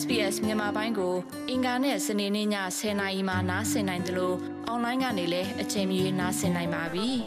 SBS မြန်မာပိုင်းကို အင်ကာနဲ့စနေနေ့ည10:00နာရီမှနားဆင်နိုင်တယ်လို့အွန်လိုင်းကနေလည်းအချိန်မီနားဆင်နိုင်ပါပြီ။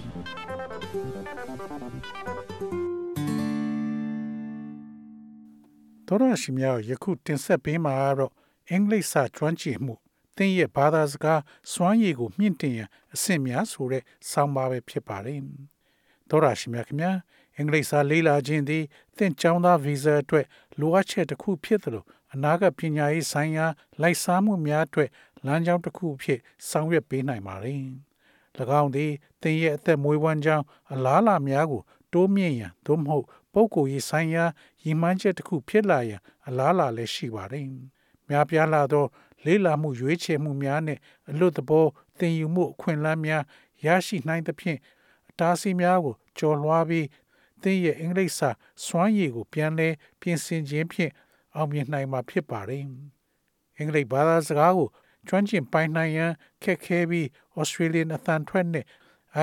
သောရရှိမြောက်ယခုတင်ဆက်ပေးမှာတော့အင်္ဂလိပ်စာကျွမ်းကျင်မှုသင်ရဲ့ဘာသာစကားစွမ်းရည်ကိုမြင့်တင်ရန်အဆင့်များဆိုတဲ့ဆောင်းပါးပဲဖြစ်ပါတယ်။သောရရှိမြခင်ဗျာအင်္ဂလိပ်စာလေ့လာခြင်းသည်သင်ကျောင်းသားဗီဇာအတွက်လိုအပ်ချက်တစ်ခုဖြစ်သလို အနာဂတ်ပညာရေးဆိုင်ရာလိုက်စားမှုများအတွက်လမ်းကြောင်းတစ်ခုဖြစ်ဆောင်ရွက်ပေးနိုင်ပါတယ်။၎င်းသည်သင်ရဲ့အသက်မွေးဝမ်းကြောင်းအလားအလာများကိုတိုးမြင့်ရန်သို့မဟုတ်ပုဂ္ဂိုလ်ရေးဆိုင်ရာရည်မှန်းချက်တစ်ခုဖြစ်လာရန်အလားအလာလည်းရှိပါတယ်။များပြားလာသော လေးလာမှုရွေးချယ်မှုများနဲ့အလွတ်တဘောသင်ယူမှုအခွင့်အလမ်းများရရှိနိုင်သဖြင့်အတားအဆီးများကိုကျော်လွှားပြီးသင်ရဲ့အင်္ဂလိပ်စာစွမ်းရည်ကိုပြန်လဲပြင်ဆင်ခြင်းဖြင့် အောင်မြင်နိုင်မှာဖြစ်ပါတယ်။အင်္ဂလိပ်ဘာသာစကားကိုကျွမ်းကျင်ပိုင်နိုင်ရန်ခက်ခဲပြီး Australian အသံထွက်နဲ့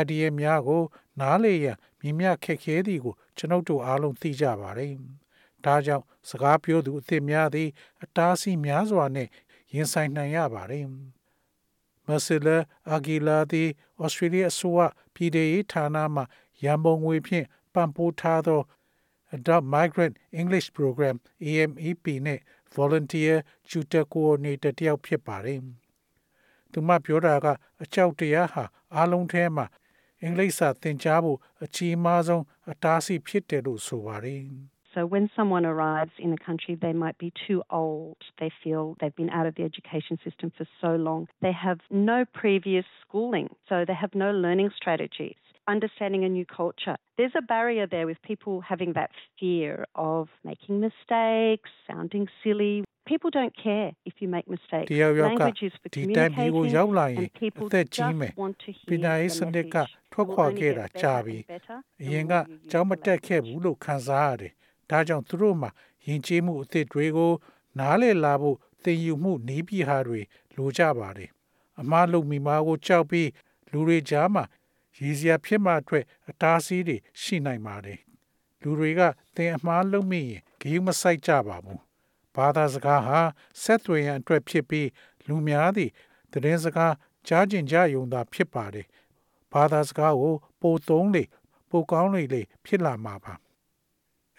idea များကို နားလေရန်မြင်မြခက်ခဲသည်ကိုကျွန်ုပ်တို့အားလုံးသိကြပါတယ်။ဒါကြောင့်စကားပြောသူအသစ်များသည် အတားအဆီးများစွာနဲ့ရင်ဆိုင်နိုင်ရပါတယ်။ Marcella Aguilar သည် Australia အစိုးရပြည်ထောင်ရေးဌာနမှရန်ပုံငွေဖြင့်ပံ့ပိုးထားသော Adult Migrant English Program AMEP နဲ့ Volunteer Tutor Coordinator တယောက်ဖြစ်ပါတယ်။သူမပြောတာကအကြောက်တရားဟာအားလုံးထဲမှာအင်္ဂလိပ်စာသင်ကြားဖို့အကြီးမားဆုံးအတားအဆီးဖြစ်တယ်လို့ဆိုပါတယ်။ So when someone arrives in a country, they might be too old. They feel they've been out of the education system for so long. They have no previous schooling, so they have no learning strategies. Understanding a new culture. There's a barrier there with people having that fear of making mistakes, sounding silly. People don't care if you make mistakes. Language is for communicating and people just want to hear the message. ထွက်ခွာခဲ့တာကြာပြီအရင်ကကြောင်းမတက်ခဲ့ဘူးလို့ခံစားရတယ်ဒါကြောင့်သူတို့မှာယဉ်ကျေးမှုအသစ်တွေကို နားလည်လာဖို့သင်ယူမှုနီးပြဟာတွေလိုကြပါတယ်အမားလုံမိမာကိုကြောက်ပြီးလူတွေကြားမှာ ရည်စရာဖြစ်မှအတွက်အတားအဆီးတွေရှိနိုင်ပါတယ်လူတွေကသင်အမှားလုပ်မိရင်ဂရုမစိုက်ကြပါဘူးဘာသာစကားဟာဆက်သွယ်ရန်အတွက်ဖြစ်ပြီးလူများသည့်သတင်းစကားကြားကျင်ကြယုံသာဖြစ်ပါတယ်ဘာသာစကားကိုပိုသုံးလေပိုကောင်းလေလေဖြစ်လာမှာပါ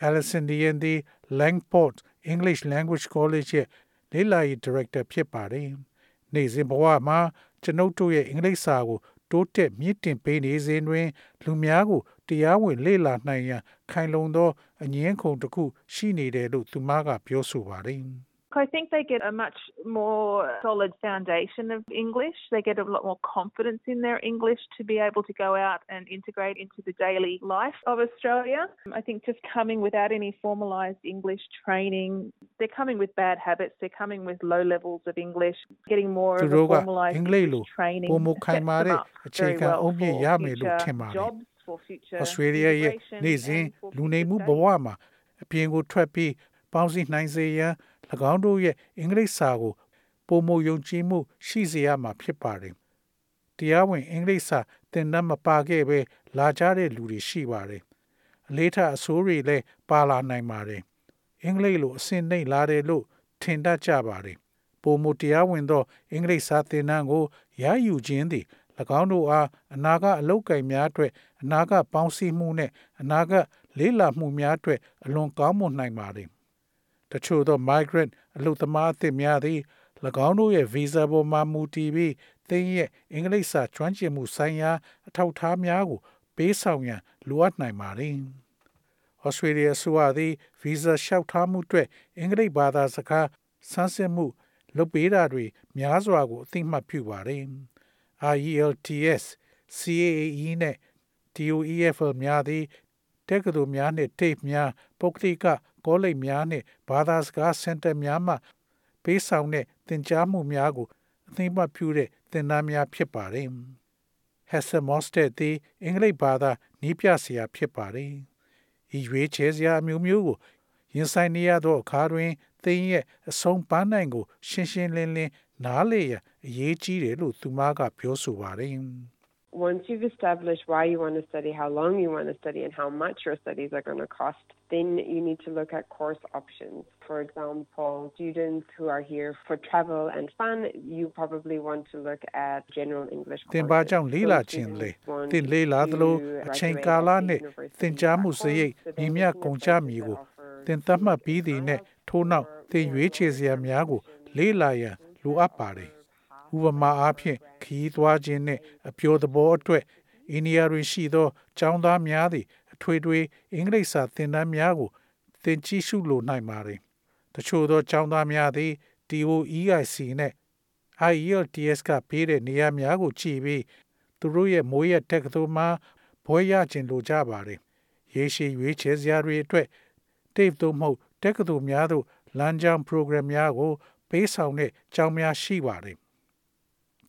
Alison Dian သည် Langport English Language College ရဲ့လေ့လာရေး Director ဖြစ်ပါတယ်။နေ့စဉ်ဘဝမှာကျွန်ုပ်တို့ရဲ့အင်္ဂလိပ်စာကို တိုးတက်မြင့်တင်ပေးနေစဉ်တွင် လူများကိုတရားဝင်လေ့လာနိုင်ရန်ခိုင်လုံသောအငင်းခုံတစ်ခုရှိနေတယ်လို့သူမကပြောဆိုပါတယ်။ I think they get a much more solid foundation of English. They get a lot more confidence in their English to be able to go out and integrate into the daily life of Australia. I think just coming without any formalised English training, they're coming with bad habits, they're coming with low levels of English, getting more of a formalised English training sets them up very well for jobs, for future Australia ရဲ့နေ့စဉ်လူနေမှုဘဝမှာအပြင်ကိုထွက်ပြီးပေါင်းစည်းနိုင်စေရန်၎ င်းတို့ရဲ့အင်္ဂလိပ်စာကိုပုံမယုံကြည်မှုရှိစေရမှာဖြစ်ပါတယ်။တရားဝင်အင်္ဂလိပ်စာသင်တတ်မပါခဲ့ပဲလာကြတဲ့လူတွေရှိပါတယ်။အလေးထားအဆိုးတွေလည်းပါလာနိုင်ပါတယ်။အင်္ဂလိပ်လိုအဆင့်နှိမ့်လာတယ်လို့ထင်တတ်ကြပါတယ်။ပုံမတရားဝင်သောအင်္ဂလိပ်စာသင်တန်းကိုရယူခြင်းသည်၎င်းတို့အားအနာကအလောက်ကိုင်များအတွက်အနာကပေါင်းစည်းမှုနဲ့အနာကလေးလာမှုများအတွက်အလွန်ကောင်းမွန်နိုင်ပါတယ် တချို့သော migrant အလုပ်သမားအသစ်များသည်၎င်းတို့ရဲ့ visa ပေါ်မှမူတည်ပြီးသင်ရဲ့အင်္ဂလိပ်စာကျွမ်းကျင်မှုဆိုင်ရာအထောက်အထားများကို ပေးဆောင်ရန်လိုအပ်နိုင်ပါသည်။ Australia ဆိုသည် visa လျှောက်ထားမှုအတွက်အင်္ဂလိပ်ဘာသာစကားဆန်းစစ်မှုလုပ်ပေးတာတွေများစွာကိုအသိမှတ်ပြုပါတယ်။ IELTS, CAAE နဲ့ TOEFL များသည်တက္ကသိုလ်များနှင့် TAFE များပုဂ္ဂလိက ကောလိပ်များနှင့်ဘာသာစကားစင်တာများမှပေးဆောင်တဲ့သင်ကြားမှုများကိုအသိမှတ်ပြုတဲ့သင်တန်းများဖြစ်ပါတယ်။ Hesser Mosted သည်အင်္ဂလိပ်ဘာသာနီးပြဆရာဖြစ်ပါတယ်။ဤရွေးချယ်စရာအမျိုးမျိုးကိုရင်ဆိုင်နေရသောအခါတွင်သင်ရဲ့အဆုံးပန်းနိုင်ကို ရှင်းရှင်းလင်းလင်းနားလေရန်အရေးကြီးတယ်လို့သူမကပြောဆိုပါတယ်။ Once you've established why you want to study, how long you want to study, and how much your studies are going to cost, then you need to look at course options. For example, students who are here for travel and fun, you probably want to look at general English သင်ပါကြောင့်လေးလာခြင်းလေသင်လေးလာသလိုအချိန်ကာလနဲ့သင်ကြားမှုစရိတ်ညီမျှကုန်ကြမည်ကိုသင်သတ်မှတ်ပြီးသည်နဲ့ထို့နောက်သင်ရွေးချယ်စရာများကိုလေးလာရန်လိုအပ်ပါတယ် ဥပမာအားဖြင့်ခီးသွားခြင်းနှင့်အပျော်သဘောအတွက်အိန္ဒိယတွင်ရှိသောကျောင်းသားများသည်အထွေထွေအင်္ဂလိပ်စာသင်တန်းများကိုသင်ကြည့်ရှုလိုနိုင်ပါတယ်။တချို့သောကျောင်းသားများသည် TOEIC နဲ့ IELTS ကပေးတဲ့နေရာများကိုကြည့်ပြီးသူတို့ရဲ့မိုးရက်တက္ကသိုလ်မှာဘွဲရခြင်းလိုကြပါတယ်။ရေရှည်ရွေးချယ်စရာတွေအတွက် TAFE သို့မဟုတ်တက္ကသိုလ်များသို့လမ်းကြောင်း program များကို ပေးဆောင်တဲ့ကျောင်းများရှိပါတယ်။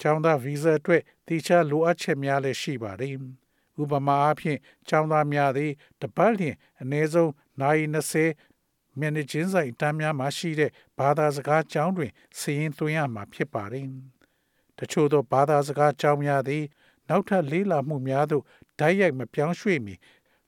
ကျောင်းသား visa အတွက်တခြားလိုအပ်ချက်များလည်းရှိပါတယ်။ဥပမာအားဖြင့်ကျောင်းသားများသည်တပတ်လျှင်အနည်းဆုံးနိုင်20မျက်နှာချင်းဆိုင်တန်းများမှာရှိတဲ့ဘာသာစကားကျောင်းတွင်စီရင်သွင်းရမှာဖြစ်ပါတယ်။တချို့သောဘာသာစကားကျောင်းများသည် နောက်ထပ်လေးလာမှုများသို့ဓာတ်ရိုက်မပြောင်းရွှေ့မီ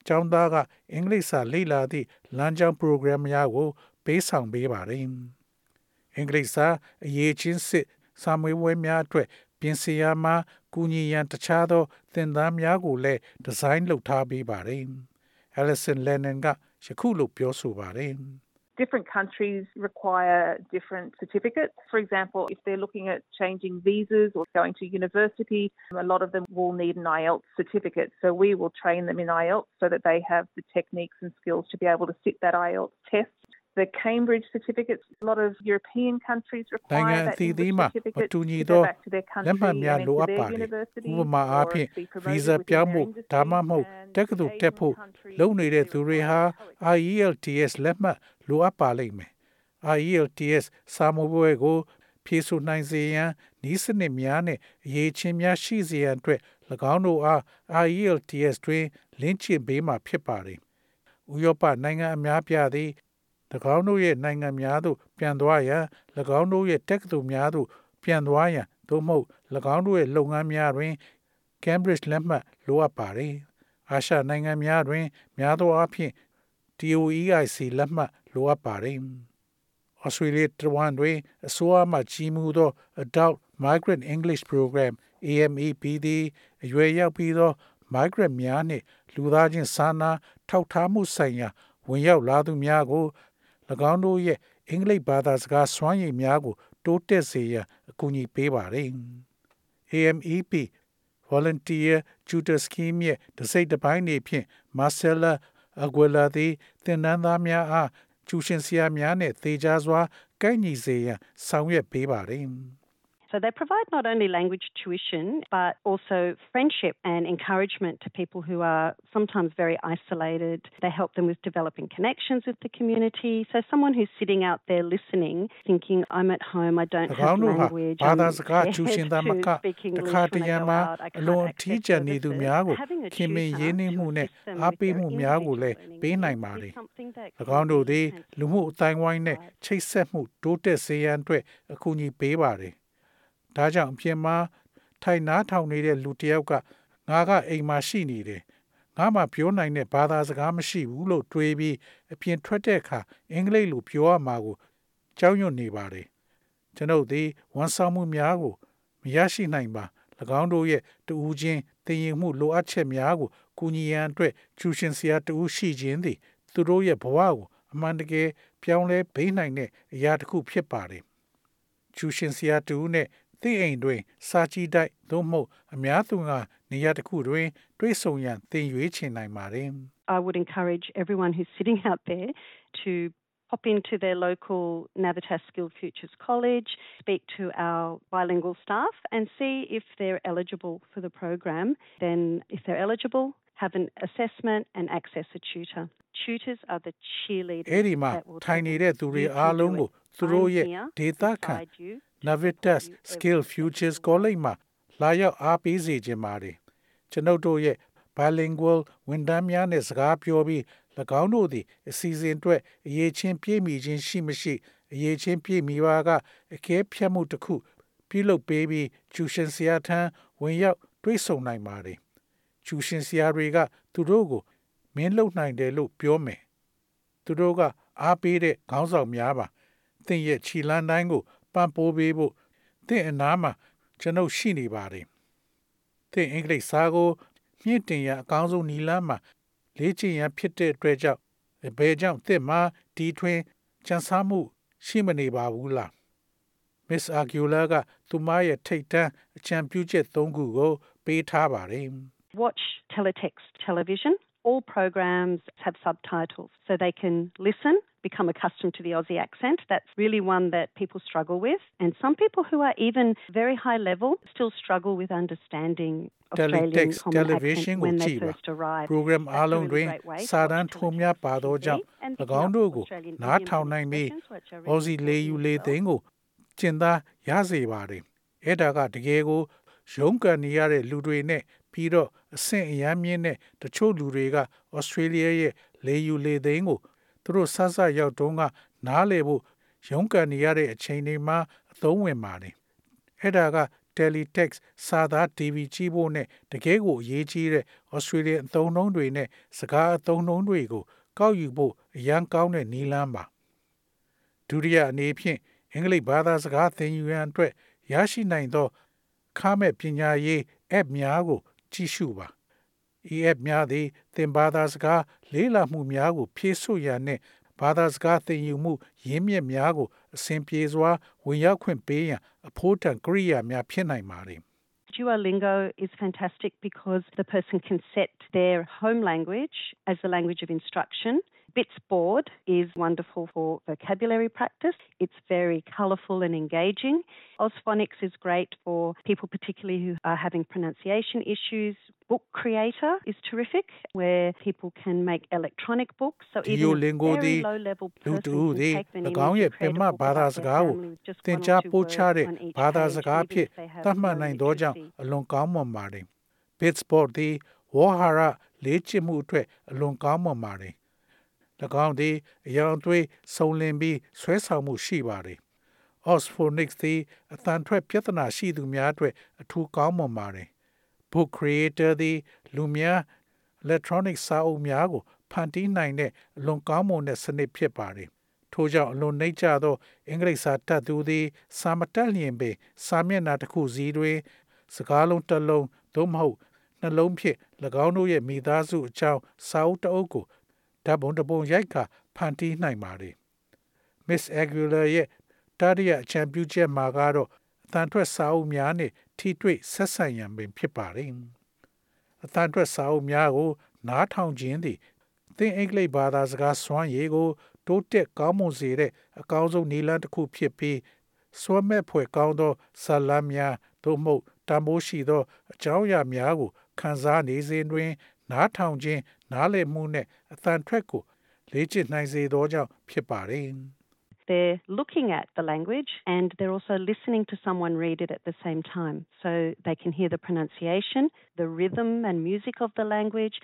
ကျောင်းသားကအင်္ဂလိပ်စာလေ့လာသည့်လမ်းကြောင်း program များကိုပေးဆောင်ပေးပါတယ်။အင်္ဂလိပ်စာအရေးချင်းစစ် စာမေးပွဲများအတွက်ပြင်ဆင်ရမှာကူညီရန်တခြားသောသင်တန်းများကိုလည်းဒီဇိုင်းလုပ်ထားပေးပါတယ်။ Alison Lennon ကယခုလိုပြောဆိုပါတယ်။ different countries require different certificates. For example, if they're looking at changing visas or going to university, a lot of them will need an IELTS certificate. So we will train them in IELTS so that they have the techniques and skills to be able to sit that IELTS test. The Cambridge certificates, a lot of European countries နိုင်ငံ require အ that သီးသီး English မှာမ certificate တူညီ to သော go back to their လက်မှတ် country များ and လိုအ enter ပ် their ပါတယ် university ဥပမာအား or ဖြင့် be promoted visa within ပြောင်း their ဖို့ industry ဒါမှမဟုတ် and တက္ကသိုလ်တက်ဖို့ Asian countries လုပ်နေတဲ့ they သူတွေဟာ require IELTS လက်မှတ်လိုအပ်ပါလိမ့်မယ် IELTS စာမိုးပွဲကိုဖြေဆိုနိုင်စေရန်ဤစနစ်များနှင့်အရေးချင်းများရှိစေရန်အတွက်၎င်းတို့အား IELTS တွင်လင်းချင်ပေးမှာဖြစ်ပါတယ်။ဥရောပနိုင်ငံအများပြားသည်၎ င်းတို့ရဲ့နိုင်ငံများသို့ပြန်သွားရန်၎င်းတို့ရဲ့တက္ကသိုလ်များသို့ပြန်သွားရန်သို့မဟုတ်၎င်းတို့ရဲ့လုပ်ငန်းများတွင် Cambridge လက်မှတ်လိုအပ်ပါတယ်။အာရှနိုင်ငံများတွင် များသောအားဖြင့် TOEIC လက်မှတ်လိုအပ်ပါတယ်။ Australia တဝန်တွင်အစိုးရမှကြီးမှုသော Adult Migrant English Program AMEP သည်အရွယ်ရောက်ပြီးသော migrant များနှင့်လူသားချင်းစာနာထောက်ထားမှုဆိုင်ရာဝင်ရောက်လာသူများကို၎ င်းတို့ရဲ့အင်္ဂလိပ်ဘာသာစကားစွမ်းရည်များကို တိုးတက်စေရန်အကူအညီပေးပါတယ်။ AMEP Volunteer Tutor Scheme ရဲ့တစိတ်တစ်ပိုင်းနေဖြင့် Marcella Aguila သည်သင်တန်းသားများအားကျူရှင်ဆရာများနှင့်သေချာစွာကိုက်ညီစေရန်ဆောင်ရွက်ပေးပါတယ်။ So they provide not only language tuition, but also friendship and encouragement to people who are sometimes very isolated. They help them with developing connections with the community. So someone who's sitting out there listening, thinking, I'm at home, I don't ၎ have င်းတို့ဟာ language, ဘာသာ I'm စကား scared ကျူရှင်သာမက to speak တ English ခါတ when ရံ I go မှာ out, I အလွန် can't အထီး access ကျန်နေသူ services. များကို Having a ခင်မင် tutor ရင်းနှီး to မှုနဲ့ assist them အား with ပေး their မှုများကို individual လည်း learning ပေး needs နိုင်ပါ is လေ something that ၎င်းတို့သည် can လူမှုအတိုင်းဝိုင်းနဲ့ provide. ချိတ်ဆက်မှုတိုးတက်စေရန်အတွက်အကူအညီပေးပါတယ်။ ဒါကြောင့်အပြင်မှာထိုင်နားထောင်နေတဲ့လူတစ်ယောက်ကငါကအိမ်မှာရှိနေတယ်။ငါမှပြောနိုင်တဲ့ဘာသာစကားမရှိဘူးလို့တွေးပြီးအပြင်ထွက်တဲ့အခါအင်္ဂလိပ်လိုပြောရမှာကိုကြောက်ရွံ့နေပါတယ်။ကျွန်ုပ်သည်ဝန်ဆောင်မှုများကိုမရရှိနိုင်ပါ၎င်းတို့ရဲ့တူဦးချင်းသင်ရင်မှုလိုအပ်ချက်များကိုကူညီရန်အတွက်ကျူရှင်စရာတူဦးရှိခြင်းသည်သူတို့ရဲ့ဘဝကိုအမှန်တကယ်ပြောင်းလဲပေးနိုင်တဲ့အရာတစ်ခုဖြစ်ပါတယ်။ကျူရှင်စရာတူဦးနဲ့ သင်အိမ်တွင်စာကြည့်တိုက်သို့မဟုတ်အများသူကနေရာတစ်ခုတွင် တွေးဆုံရန်သင်ရွေးချယ်နိုင်ပါတယ်။ I would encourage everyone who's sitting out there to pop into their local Navitas Skilled Futures College, speak to our bilingual staff, and see if they're eligible for the program. Then, if they're eligible, have an assessment and access a tutor. Tutors are the cheerleaders အဲ့ဒီမှာ that will ထိုင် tell နေတဲ့ you သူတွေ you can အားလုံး do ကို it. သူတို့ I'm ရဲ့ here ဒေတာ to ခံ guide you Navitas you every Skill step Futures of the way. College မှာလာရောက်အားပေးစေခြင်းပါတယ်ကျွန်ုပ်တို့ရဲ့ bilingual ဝန်ထမ်းများနဲ့စကားပြောပြီး၎င်းတို့သည်အစီအစဉ်အတွက်အရေးချင်းပြည့်မီခြင်းရှိမရှိအရေးချင်းပြည့်မီပါကအကဲဖြတ်မှုတစ်ခု ပြုလုပ်ပေးပြီးကျူရှင်ဆရာထံဝင်ရောက်တွေးဆုံနိုင်ပါတယ်ကျူရှင်ဆရာတွေက သူတို့ကိုမင်းလုံနိုင်တယ်လို့ပြောမယ်သူတို့ကအားပေးတဲ့ခေါင်းဆောင်များပါသင်ရဲ့ခြီလန်းတိုင်းကို ပံ့ပိုးပေးဖို့သင်အနားမှာကျွန်ုပ်ရှိနေပါတယ်သင်အင်္ဂလိပ်စာကိုမြင့်တင်ရအကောင်းဆုံးနီလန်းမှာလေ့ကျင့်ရဖြစ်တဲ့အတွက်ကြောင့်ဘယ်ကြောင့်သင်မှာဒီထွင်ကြံစားမှုရှိမနေပါဘူးလား Miss Agula ကသူမရဲ့ထိတ်တန့်အကြံပြုချက်၃ခုကိုပေးထားပါတယ် Watch teletext television. All programs have subtitles so they can listen, become accustomed to the Aussie accent. That's really one that people struggle with. And some people who are even very high level still struggle with understanding Australian Teletext common television accent ကို when ကြ they ည့်ပါ first arrive. program That's အား a လုံး really တွင် great way to စာတမ်း watch ထိုးများပါသောကြောင့် TV and ၎င်းတို့ကို Australian နား idioms ထောင် and နိုင်ပြီး expressions, which are really အော်စီလေယူ important လေ as well. သိန်းကိုကျင်သားရစေပါတယ်အဲ့ဒါကတကယ်ကိုရုန်းကန်နေရတဲ့လူတွေနဲ့ ပြီးတော့အဆင့်အရမ်းမြင့်တဲ့တချို့လူတွေကဩစတြေးလျရဲ့လေယူလေသိန်းကိုသူတို့ဆဆရောက်တုန်းကနားလေဖို့ရုန်းကန်နေရတဲ့အချိန်တွေမှာအသုံးဝင်ပါတယ်အဲ့ဒါက teletext စာသား TV ကြည့်ဖို့နဲ့တကယ်ကိုအရေးကြီးတဲ့ Australian အသုံးအနှုန်းတွေနဲ့စကားအသုံးအနှုန်းတွေကိုကောက်ယူဖို့အရန်ကောင်းတဲ့နည်းလမ်းပါဒုတိယအနေဖြင့်အင်္ဂလိပ်ဘာသာစကားသင်ယူရန်အတွက်ရရှိနိုင်သောခါမဲ့ပညာရေး app များကို ကြည့်ရှုပါဤ app များသည် သင်ဘာသာစကားလေးလာမှုများကို ဖြည့်စွတ်ရန်နှင့်ဘာသာစကားသင်ယူမှုရင်းမြစ်များကိုအစဉ်ပြေစွာဝင်ရောက်ခွင့်ပေးရန်အဖို့တန်ကရိယာများဖြစ်နိုင်ပါသည် Duolingo is fantastic because the person can set their home language as the language of instruction. Bits board is wonderful for vocabulary practice. It's very colourful and engaging. Osphonics is great for people, particularly who are having pronunciation issues. Book Creator is terrific, where people can make electronic books. So even a Duolingo very သည် low-level လူ person တူ can သည် take an ၎င်း image ရဲ့ and ပင် create a မ book ဘာသာ about စ their ကားကို family with just သင် one or ကြား two ပို့ချ words တဲ့ on each ဘာသာ page, စကား even ဖြင့် if they have သတ်မှတ် no နိုင်သောကြောင့် literacy. အလွန်ကောင်းမွန်ပါတယ် Bitsport သည်ဝေါ်ဟာရလေ့ကျင့်မှုအတွက်အလွန်ကောင်းမွန်ပါတယ်၎ င်းသည်အယောင်သွေးစုံလင်ပြီးဆွဲဆောင်မှုရှိပါတယ် Osphonics သည်အတန်ထွက်ပြဿနာရှိသူများအတွက်အထူးကောင်းမွန်ပါတယ် Book Creator သည်လူများ electronic စာအုပ်များကိုဖန်တီးနိုင်တဲ့အလွန်ကောင်းမွန်တဲ့စနစ်ဖြစ်ပါတယ်ထို့ကြောင့်အလွန်နှိမ့်ချသော အင်္ဂလိပ်စာတတ်သူသည်စာမတတ်လျင်ပင်စာမျက်နှာတစ်ခုစီတွင်စကားလုံးတစ်လုံးသို့မဟုတ်နှလုံးဖြင့်၎င်းတို့ရဲ့မိသားစုအကြောင်းစာအုပ်တစ်အုပ်ကို ဓာတ်ပုံတစ်ပုံရိုက်ခါဖန်တီးနိုင်ပါတယ် Miss Aguilar ရဲ့တာရီယာချန်ပီယံချက်မှာကတော့အတန်ထွက်စာအုပ်များနဲ့ထိတွေ့ဆက်ဆံရန်ပင်ဖြစ်ပါတယ်အတန်ထွက်စာအုပ်များကို နားထောင်ခြင်းသည်သင်အင်္ဂလိပ်ဘာသာစကားစွမ်းရည်ကိုတိုးတက်ကောင်းမွန်စေတဲ့အကောင်းဆုံးနည်းလမ်းတစ်ခုဖြစ်ပြီးစွမ်းမဲ့ဖွယ်ကောင်းသောဇာတ်လမ်းများသို့မဟုတ်တန်ဖိုးရှိသောအကြောင်းအရာများကိုခံစားနေစဉ်တွင် နားထောင်ခြင်းနားလည်မှုနှင့်အတန်ထွက်ကိုလေ့ကျင့်နိုင်စေသောကြောင့်ဖြစ်ပါတယ် They're looking at the language and they're also listening to someone read it at the same time. So they can hear the pronunciation, the rhythm and music of the language.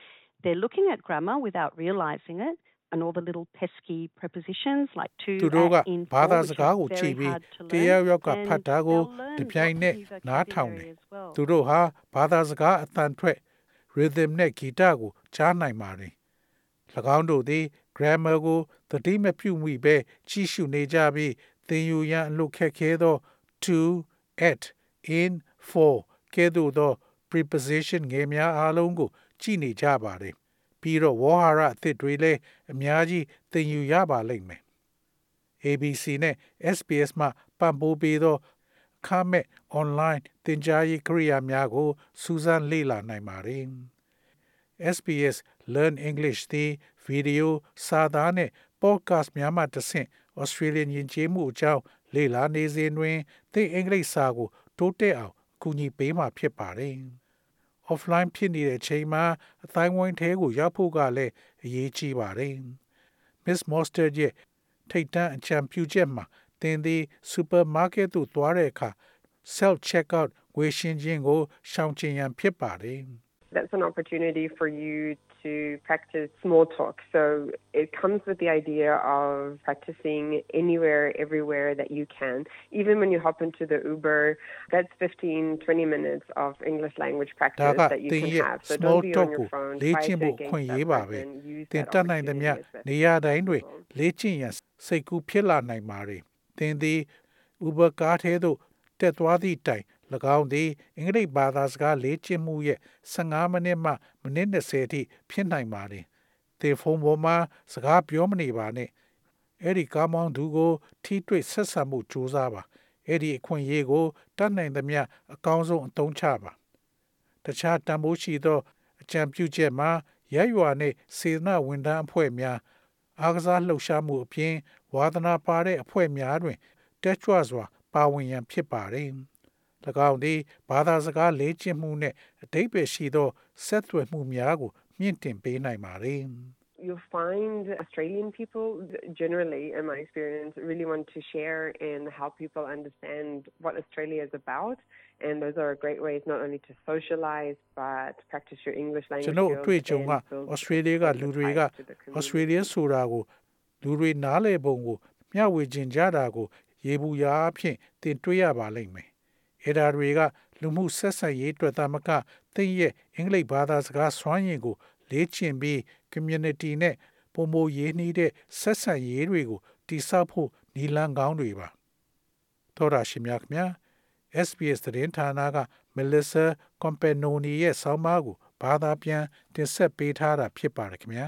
They're looking at grammar without realizing it and all the little pesky prepositions like to, သူတို့က at, in, ဘာ for, သာ which စကား are ကိုကြည့် very ပြီး hard to တယောက် learn. ယောက်က And ဖတ်တာကို they'll learn တပြိုင်နက် lots of new နားထောင်တယ် vocabulary as well. သူတို့ဟာဘာသာစကားအတန်ထွက် rhythm နဲ့ guitar ကိုကြားနိုင်ပါတယ်၎င်းတို့သည် grammar ကိုသတိမပြုမိဘဲကြီးရှုနေကြပြီးသင်ယူရန်အလို့ခက်ခဲသော to at in for ကဲ့သို့သော preposition ငယ်များအားလုံးကို ကြည့်နေကြပါတယ်ပြီးတော့ဝေါ်ဟာရအသစ်တွေလည်းအများကြီးသင်ယူရပါလိမ့်မယ် ABC နဲ့ SBS မှပံ့ပိုးပေးသော အခမဲ့ online သင်ကြားရေးကိရိယာများကိုစူးစမ်းလေ့လာနိုင်ပါတယ်။ SBS Learn English သည်ဗီဒီယိုစာသားနဲ့ podcast များမှတစ်ဆင့် Australian ယဉ်ကျေးမှုအကြောင်းလေ့လာနေစဉ်တွင်သင်အင်္ဂလိပ်စာကို တိုးတက်အောင်အကူအညီပေးမှာဖြစ်ပါတယ်။ offline ဖြစ်နေတဲ့အချိန်မှာအတိုင်းဝိုင်းထဲကိုရောက်ဖို့ကလည်းအရေးကြီးပါတယ်။ Miss Monster ရဲ့ထိတ်တန့်အချံပြုချက်မှာ သင်သည် supermarket သို့သွားတဲ့အခါ self checkout ငွေရှင်းခြင်းကိုရှောင်ကျဉ်ရန်ဖြစ်ပါတယ်။ That's an opportunity for you to practice small talk. So it comes with the idea of practicing anywhere, everywhere that you can. Even when you hop into the Uber, that's 15, 20 minutes of English language practice that you can have. So don't be on your phone. လေ့ကျင့်ဖို့ခွင့်ရေးပါပဲ။သင်တတ်နိုင်သမျှနေရာတိုင်းတွင်လေ့ကျင့်ရန်စိတ်ကူးဖြစ်လာနိုင်ပါတယ်။ သင်သည် Uber ကားထဲသို့တက်သွားသည့်တိုင်၎င်းသည်အင်္ဂလိပ်ဘာသာစကားလေ့ကျင့်မှုရဲ့15မိနစ်မှမိနစ်20အထိဖြစ်နိုင်ပါတယ်။တေဖုန်းပေါ်မှာစကားပြောမနေပါနဲ့။အဲ့ဒီကားမောင်းသူကို ထိတွေ့ဆက်ဆံမှုကြိုးစားပါ။အဲ့ဒီအခွင့်အရေးကိုတတ်နိုင်သမျှအကောင်းဆုံးအသုံးချပါ။တခြားတန်ဖိုးရှိသောအကြံပြုချက်မှာရက်ရွာနှင့်စေနာဝန်ထမ်းအဖွဲ့များအားကစားလှုပ်ရှားမှုအပြင် ဝါသနာပါတဲ့အဖွဲ့များတွင်တက်ကြွစွာပါဝင်ရန်ဖြစ်ပါတယ်။၎င်းသည်ဘာသာစကားလေ့ကျင့်မှုနှင့်အဓိပ္ပာယ်ရှိသောဆက်သွယ်မှုများကိုမြင့်တင်ပေးနိုင်ပါသည် you find Australian people generally, in my experience, really want to share and help people understand what Australia is about. And those are great ways not only to socialize but practice your English language. ကျွန်တော်အတွေ့အကြုံက Australia ကလူတွေက Australia ဆိုတာကို လူတွေနားလည်ပုံကိုမျှဝေခြင်းကြတာကို ရေဘူးရာအဖြစ်သင်တွေ့ရပါလိမ့်မယ်အဲ့ဒါတွေကလူမှုဆက်ဆံရေးအတွက်သာမကသင်ရဲ့အင်္ဂလိပ်ဘာသာစကားစွမ်းရည်ကို လေ့ကျင့်ပြီး community နဲ့ပုံမရေးနှီးတဲ့ဆက်ဆံရေးတွေကိုတိစောက်ဖို့နီလန်းကောင်းတွေပါသောရရှိမြခင်ဗျာ SBS သတင်းဌာနက Melissa Companoni ရဲ့ဆောင်းပါးကိုဘာသာပြန်တင်ဆက်ပေးထားတာဖြစ်ပါတယ်ခင်ဗျာ